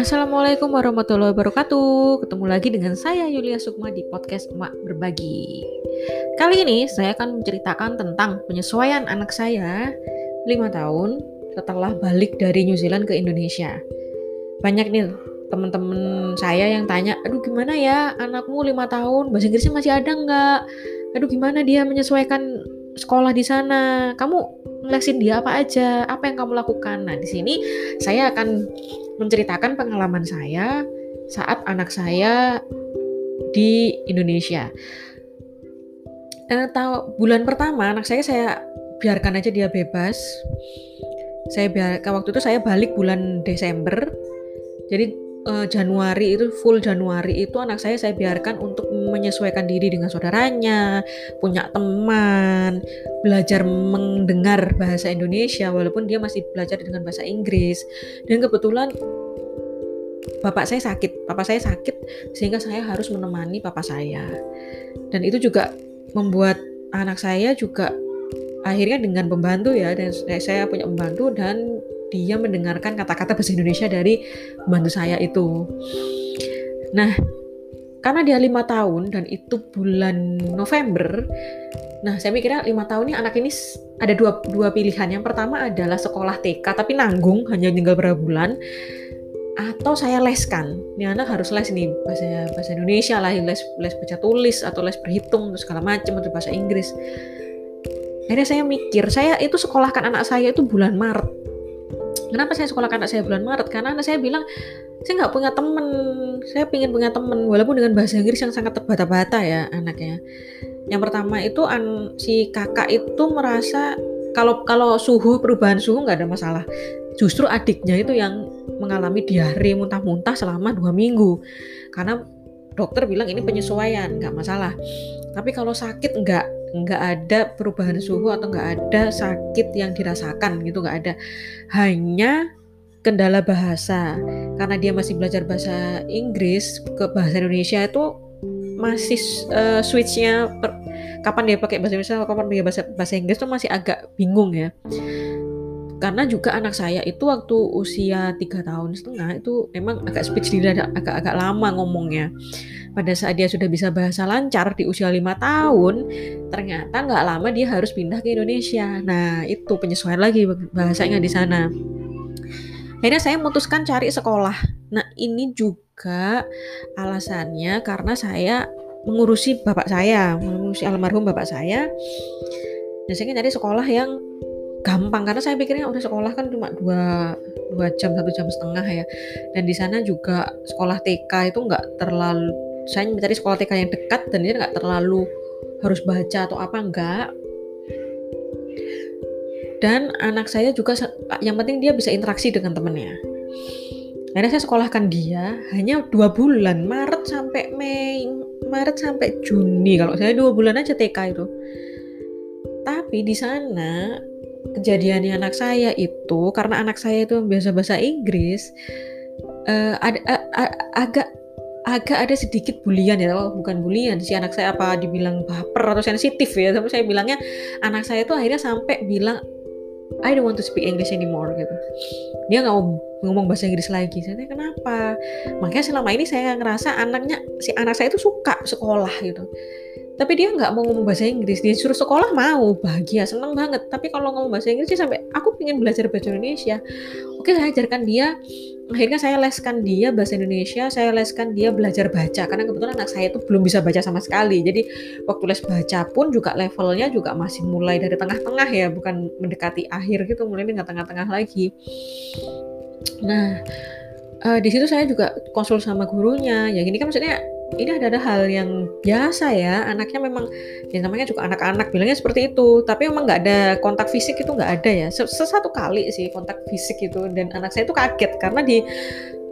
Assalamualaikum warahmatullahi wabarakatuh. Ketemu lagi dengan saya Yulia Sukma di podcast Emak Berbagi. Kali ini saya akan menceritakan tentang penyesuaian anak saya 5 tahun setelah balik dari New Zealand ke Indonesia. Banyak nih teman-teman saya yang tanya, aduh gimana ya anakmu 5 tahun, bahasa Inggrisnya masih ada nggak? Aduh gimana dia menyesuaikan sekolah di sana? Kamu ngelesin dia apa aja? Apa yang kamu lakukan? Nah di sini saya akan menceritakan pengalaman saya saat anak saya di Indonesia. Eh, tahu bulan pertama anak saya saya biarkan aja dia bebas. Saya biarkan waktu itu saya balik bulan Desember. Jadi uh, Januari itu full Januari itu anak saya saya biarkan untuk menyesuaikan diri dengan saudaranya, punya teman, belajar mendengar bahasa Indonesia walaupun dia masih belajar dengan bahasa Inggris. Dan kebetulan bapak saya sakit, papa saya sakit sehingga saya harus menemani papa saya. Dan itu juga membuat anak saya juga akhirnya dengan pembantu ya dan saya punya pembantu dan dia mendengarkan kata-kata bahasa Indonesia dari bantu saya itu. Nah, karena dia lima tahun dan itu bulan November, nah saya mikirnya lima tahun ini anak ini ada dua, dua pilihan. Yang pertama adalah sekolah TK tapi nanggung hanya tinggal berapa bulan, atau saya leskan. Ini anak harus les nih bahasa bahasa Indonesia lah, les les baca tulis atau les berhitung segala macam atau bahasa Inggris. Akhirnya saya mikir, saya itu sekolahkan anak saya itu bulan Maret Kenapa saya sekolah anak saya bulan Maret? Karena anak saya bilang, saya nggak punya temen, saya ingin punya temen, walaupun dengan bahasa Inggris yang sangat terbata-bata ya anaknya. Yang pertama itu an, si kakak itu merasa kalau kalau suhu perubahan suhu nggak ada masalah. Justru adiknya itu yang mengalami diare muntah-muntah selama dua minggu, karena dokter bilang ini penyesuaian nggak masalah. Tapi kalau sakit nggak nggak ada perubahan suhu atau nggak ada sakit yang dirasakan gitu nggak ada. Hanya kendala bahasa. Karena dia masih belajar bahasa Inggris ke bahasa Indonesia itu masih uh, switchnya kapan dia pakai bahasa Indonesia kapan dia bahasa bahasa Inggris itu masih agak bingung ya karena juga anak saya itu waktu usia tiga tahun setengah itu memang agak speech delay agak-agak lama ngomongnya pada saat dia sudah bisa bahasa lancar di usia lima tahun, ternyata nggak lama dia harus pindah ke Indonesia. Nah, itu penyesuaian lagi bahasanya di sana. Akhirnya saya memutuskan cari sekolah. Nah, ini juga alasannya karena saya mengurusi bapak saya, mengurusi almarhum bapak saya. Dan saya cari sekolah yang gampang karena saya pikirnya udah sekolah kan cuma dua dua jam satu jam setengah ya. Dan di sana juga sekolah TK itu nggak terlalu saya mencari sekolah TK yang dekat dan dia nggak terlalu harus baca atau apa enggak dan anak saya juga yang penting dia bisa interaksi dengan temennya. Akhirnya saya sekolahkan dia hanya dua bulan Maret sampai Mei Maret sampai Juni. Kalau saya dua bulan aja TK itu. Tapi di sana kejadiannya anak saya itu karena anak saya itu biasa bahasa Inggris uh, ada uh, agak agak ada sedikit bulian ya, oh, bukan bulian si anak saya apa dibilang baper atau sensitif ya, tapi saya bilangnya anak saya itu akhirnya sampai bilang I don't want to speak English anymore gitu. Dia nggak mau ngomong bahasa Inggris lagi. Saya tanya kenapa? Makanya selama ini saya ngerasa anaknya si anak saya itu suka sekolah gitu tapi dia nggak mau ngomong bahasa Inggris. Dia suruh sekolah mau bahagia seneng banget. Tapi kalau ngomong bahasa Inggris dia sampai aku pengen belajar bahasa Indonesia. Oke saya ajarkan dia. Akhirnya saya leskan dia bahasa Indonesia saya leskan dia belajar baca. Karena kebetulan anak saya itu belum bisa baca sama sekali. Jadi waktu les baca pun juga levelnya juga masih mulai dari tengah-tengah ya bukan mendekati akhir gitu mulai dengan tengah-tengah lagi. Nah uh, di situ saya juga konsul sama gurunya. Ya gini kan maksudnya ini ada hal yang biasa ya anaknya memang ya namanya juga anak-anak bilangnya seperti itu. Tapi memang nggak ada kontak fisik itu nggak ada ya. Sesatu kali sih kontak fisik itu. Dan anak saya itu kaget karena di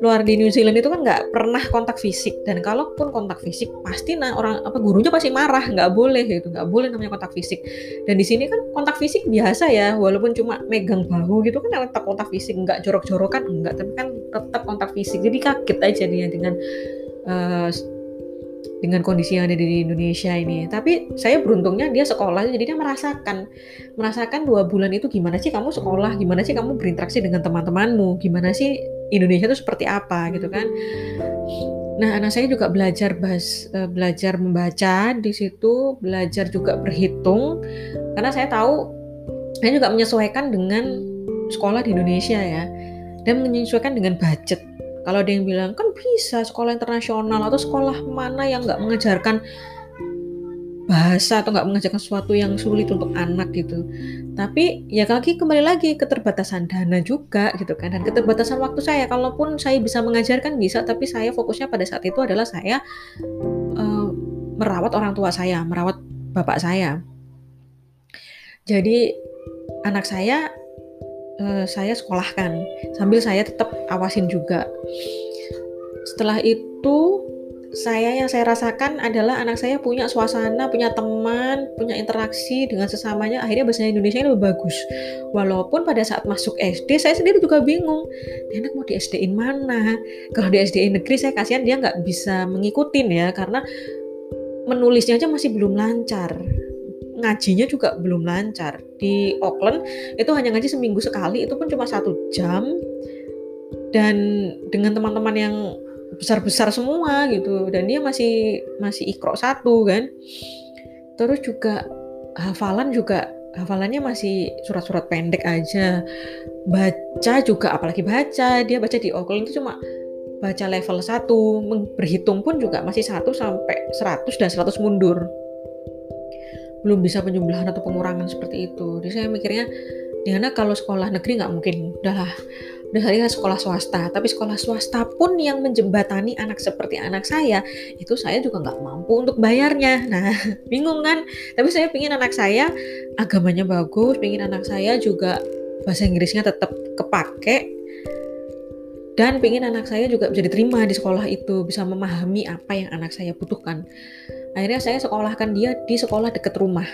luar di New Zealand itu kan nggak pernah kontak fisik. Dan kalaupun kontak fisik pasti nah orang apa gurunya pasti marah. Nggak boleh gitu nggak boleh namanya kontak fisik. Dan di sini kan kontak fisik biasa ya walaupun cuma megang bahu gitu kan tetap kontak fisik. Nggak jorok-jorokan enggak tapi kan tetap kontak fisik. Jadi kaget aja dia dengan uh, dengan kondisi yang ada di Indonesia ini. Tapi saya beruntungnya dia sekolah, jadi dia merasakan merasakan dua bulan itu gimana sih kamu sekolah, gimana sih kamu berinteraksi dengan teman-temanmu, gimana sih Indonesia itu seperti apa gitu kan. Nah, anak saya juga belajar bahas, uh, belajar membaca di situ, belajar juga berhitung, karena saya tahu saya juga menyesuaikan dengan sekolah di Indonesia ya, dan menyesuaikan dengan budget kalau ada yang bilang kan bisa sekolah internasional atau sekolah mana yang nggak mengajarkan bahasa atau nggak mengajarkan sesuatu yang sulit untuk anak gitu. Tapi ya lagi kembali lagi keterbatasan dana juga gitu kan dan keterbatasan waktu saya. Kalaupun saya bisa mengajarkan bisa, tapi saya fokusnya pada saat itu adalah saya uh, merawat orang tua saya, merawat bapak saya. Jadi anak saya uh, saya sekolahkan sambil saya tetap awasin juga. Setelah itu saya yang saya rasakan adalah anak saya punya suasana, punya teman, punya interaksi dengan sesamanya. Akhirnya bahasa Indonesia lebih bagus. Walaupun pada saat masuk SD saya sendiri juga bingung. Anak mau di SD-in mana? Kalau di SD negeri saya kasihan dia nggak bisa mengikutin ya karena menulisnya aja masih belum lancar ngajinya juga belum lancar. Di Auckland itu hanya ngaji seminggu sekali itu pun cuma satu jam. Dan dengan teman-teman yang besar-besar semua gitu dan dia masih masih ikro satu kan. Terus juga hafalan juga hafalannya masih surat-surat pendek aja. Baca juga apalagi baca dia baca di Auckland itu cuma baca level 1 berhitung pun juga masih 1 sampai 100 dan 100 mundur belum bisa penjumlahan atau pengurangan seperti itu. Jadi saya mikirnya, di mana kalau sekolah negeri nggak mungkin, udahlah, udah saya sekolah swasta. Tapi sekolah swasta pun yang menjembatani anak seperti anak saya, itu saya juga nggak mampu untuk bayarnya. Nah, bingung kan? Tapi saya pingin anak saya agamanya bagus, pingin anak saya juga bahasa Inggrisnya tetap kepake, dan pingin anak saya juga bisa diterima di sekolah itu, bisa memahami apa yang anak saya butuhkan. Akhirnya saya sekolahkan dia di sekolah dekat rumah.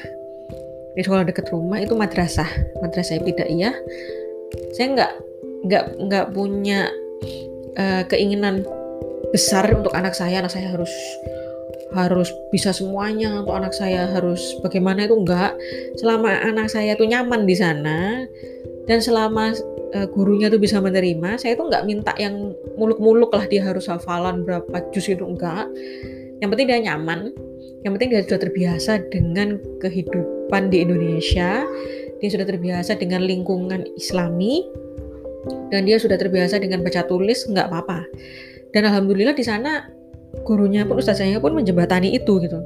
Di sekolah dekat rumah itu madrasah madrasah iya saya nggak nggak nggak punya uh, keinginan besar untuk anak saya. Anak saya harus harus bisa semuanya untuk anak saya harus bagaimana itu enggak selama anak saya itu nyaman di sana dan selama uh, gurunya tuh bisa menerima. Saya tuh nggak minta yang muluk-muluk lah dia harus hafalan berapa juz itu enggak. Yang penting dia nyaman. Yang penting dia sudah terbiasa dengan kehidupan di Indonesia. Dia sudah terbiasa dengan lingkungan islami. Dan dia sudah terbiasa dengan baca tulis nggak apa-apa. Dan alhamdulillah di sana gurunya pun ustazahnya pun menjembatani itu gitu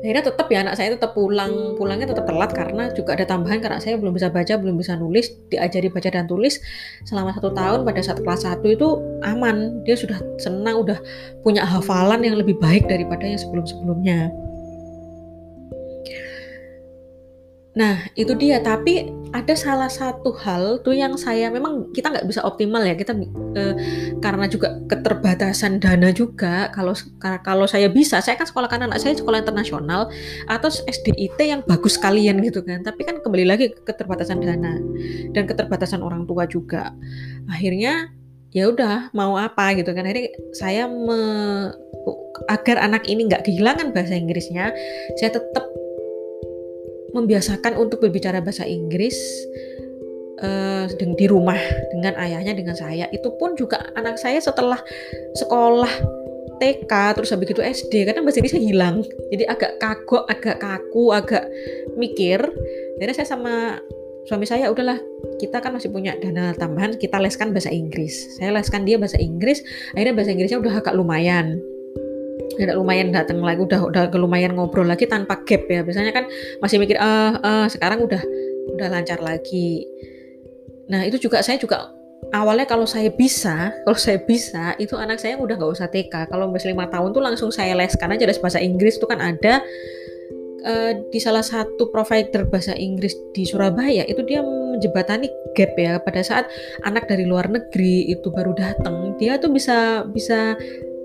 akhirnya tetap ya anak saya tetap pulang. Pulangnya tetap telat karena juga ada tambahan karena saya belum bisa baca belum bisa nulis diajari baca dan tulis. Selama satu tahun pada saat kelas satu itu aman. Dia sudah senang udah punya hafalan yang lebih baik daripada yang sebelum sebelumnya Nah, itu dia. Tapi ada salah satu hal tuh yang saya memang kita nggak bisa optimal ya kita eh, karena juga keterbatasan dana juga. Kalau kalau saya bisa, saya kan sekolah kan anak saya sekolah internasional atau SDIT yang bagus sekalian gitu kan. Tapi kan kembali lagi keterbatasan dana dan keterbatasan orang tua juga. Akhirnya ya udah mau apa gitu kan. Akhirnya saya me, agar anak ini nggak kehilangan bahasa Inggrisnya, saya tetap membiasakan untuk berbicara bahasa Inggris uh, di rumah dengan ayahnya dengan saya. Itu pun juga anak saya setelah sekolah TK terus habis itu SD karena bahasa Inggrisnya hilang. Jadi agak kagok agak kaku agak mikir. Jadi saya sama suami saya udahlah kita kan masih punya dana tambahan kita leskan bahasa Inggris. Saya leskan dia bahasa Inggris akhirnya bahasa Inggrisnya udah agak lumayan udah lumayan datang lagi udah udah lumayan ngobrol lagi tanpa gap ya. Biasanya kan masih mikir ah uh, sekarang udah udah lancar lagi. Nah itu juga saya juga awalnya kalau saya bisa kalau saya bisa itu anak saya udah nggak usah TK kalau masih lima tahun tuh langsung saya leskan aja dari bahasa Inggris itu kan ada. Uh, di salah satu provider bahasa Inggris di Surabaya itu dia menjebatani gap ya. Pada saat anak dari luar negeri itu baru datang dia tuh bisa bisa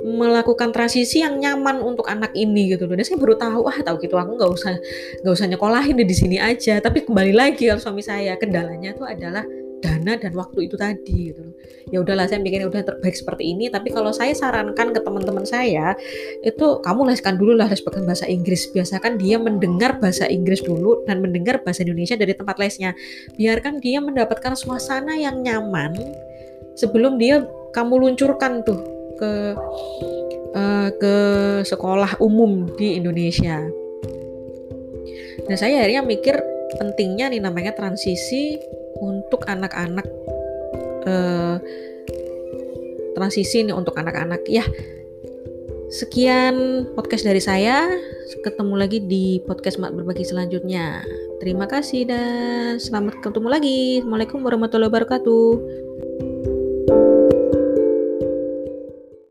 melakukan transisi yang nyaman untuk anak ini gitu loh. Dan saya baru tahu, ah tahu gitu aku nggak usah nggak usah nyekolahin di sini aja. Tapi kembali lagi kalau suami saya kendalanya tuh adalah dana dan waktu itu tadi gitu ya udahlah saya bikin udah terbaik seperti ini. Tapi kalau saya sarankan ke teman-teman saya itu kamu leskan dulu lah les bahasa Inggris. Biasakan dia mendengar bahasa Inggris dulu dan mendengar bahasa Indonesia dari tempat lesnya. Biarkan dia mendapatkan suasana yang nyaman sebelum dia kamu luncurkan tuh ke uh, ke sekolah umum di Indonesia. Dan saya akhirnya mikir pentingnya nih namanya transisi untuk anak-anak uh, transisi nih untuk anak-anak. Ya sekian podcast dari saya. Ketemu lagi di podcast mak berbagi selanjutnya. Terima kasih dan selamat ketemu lagi. Assalamualaikum warahmatullahi wabarakatuh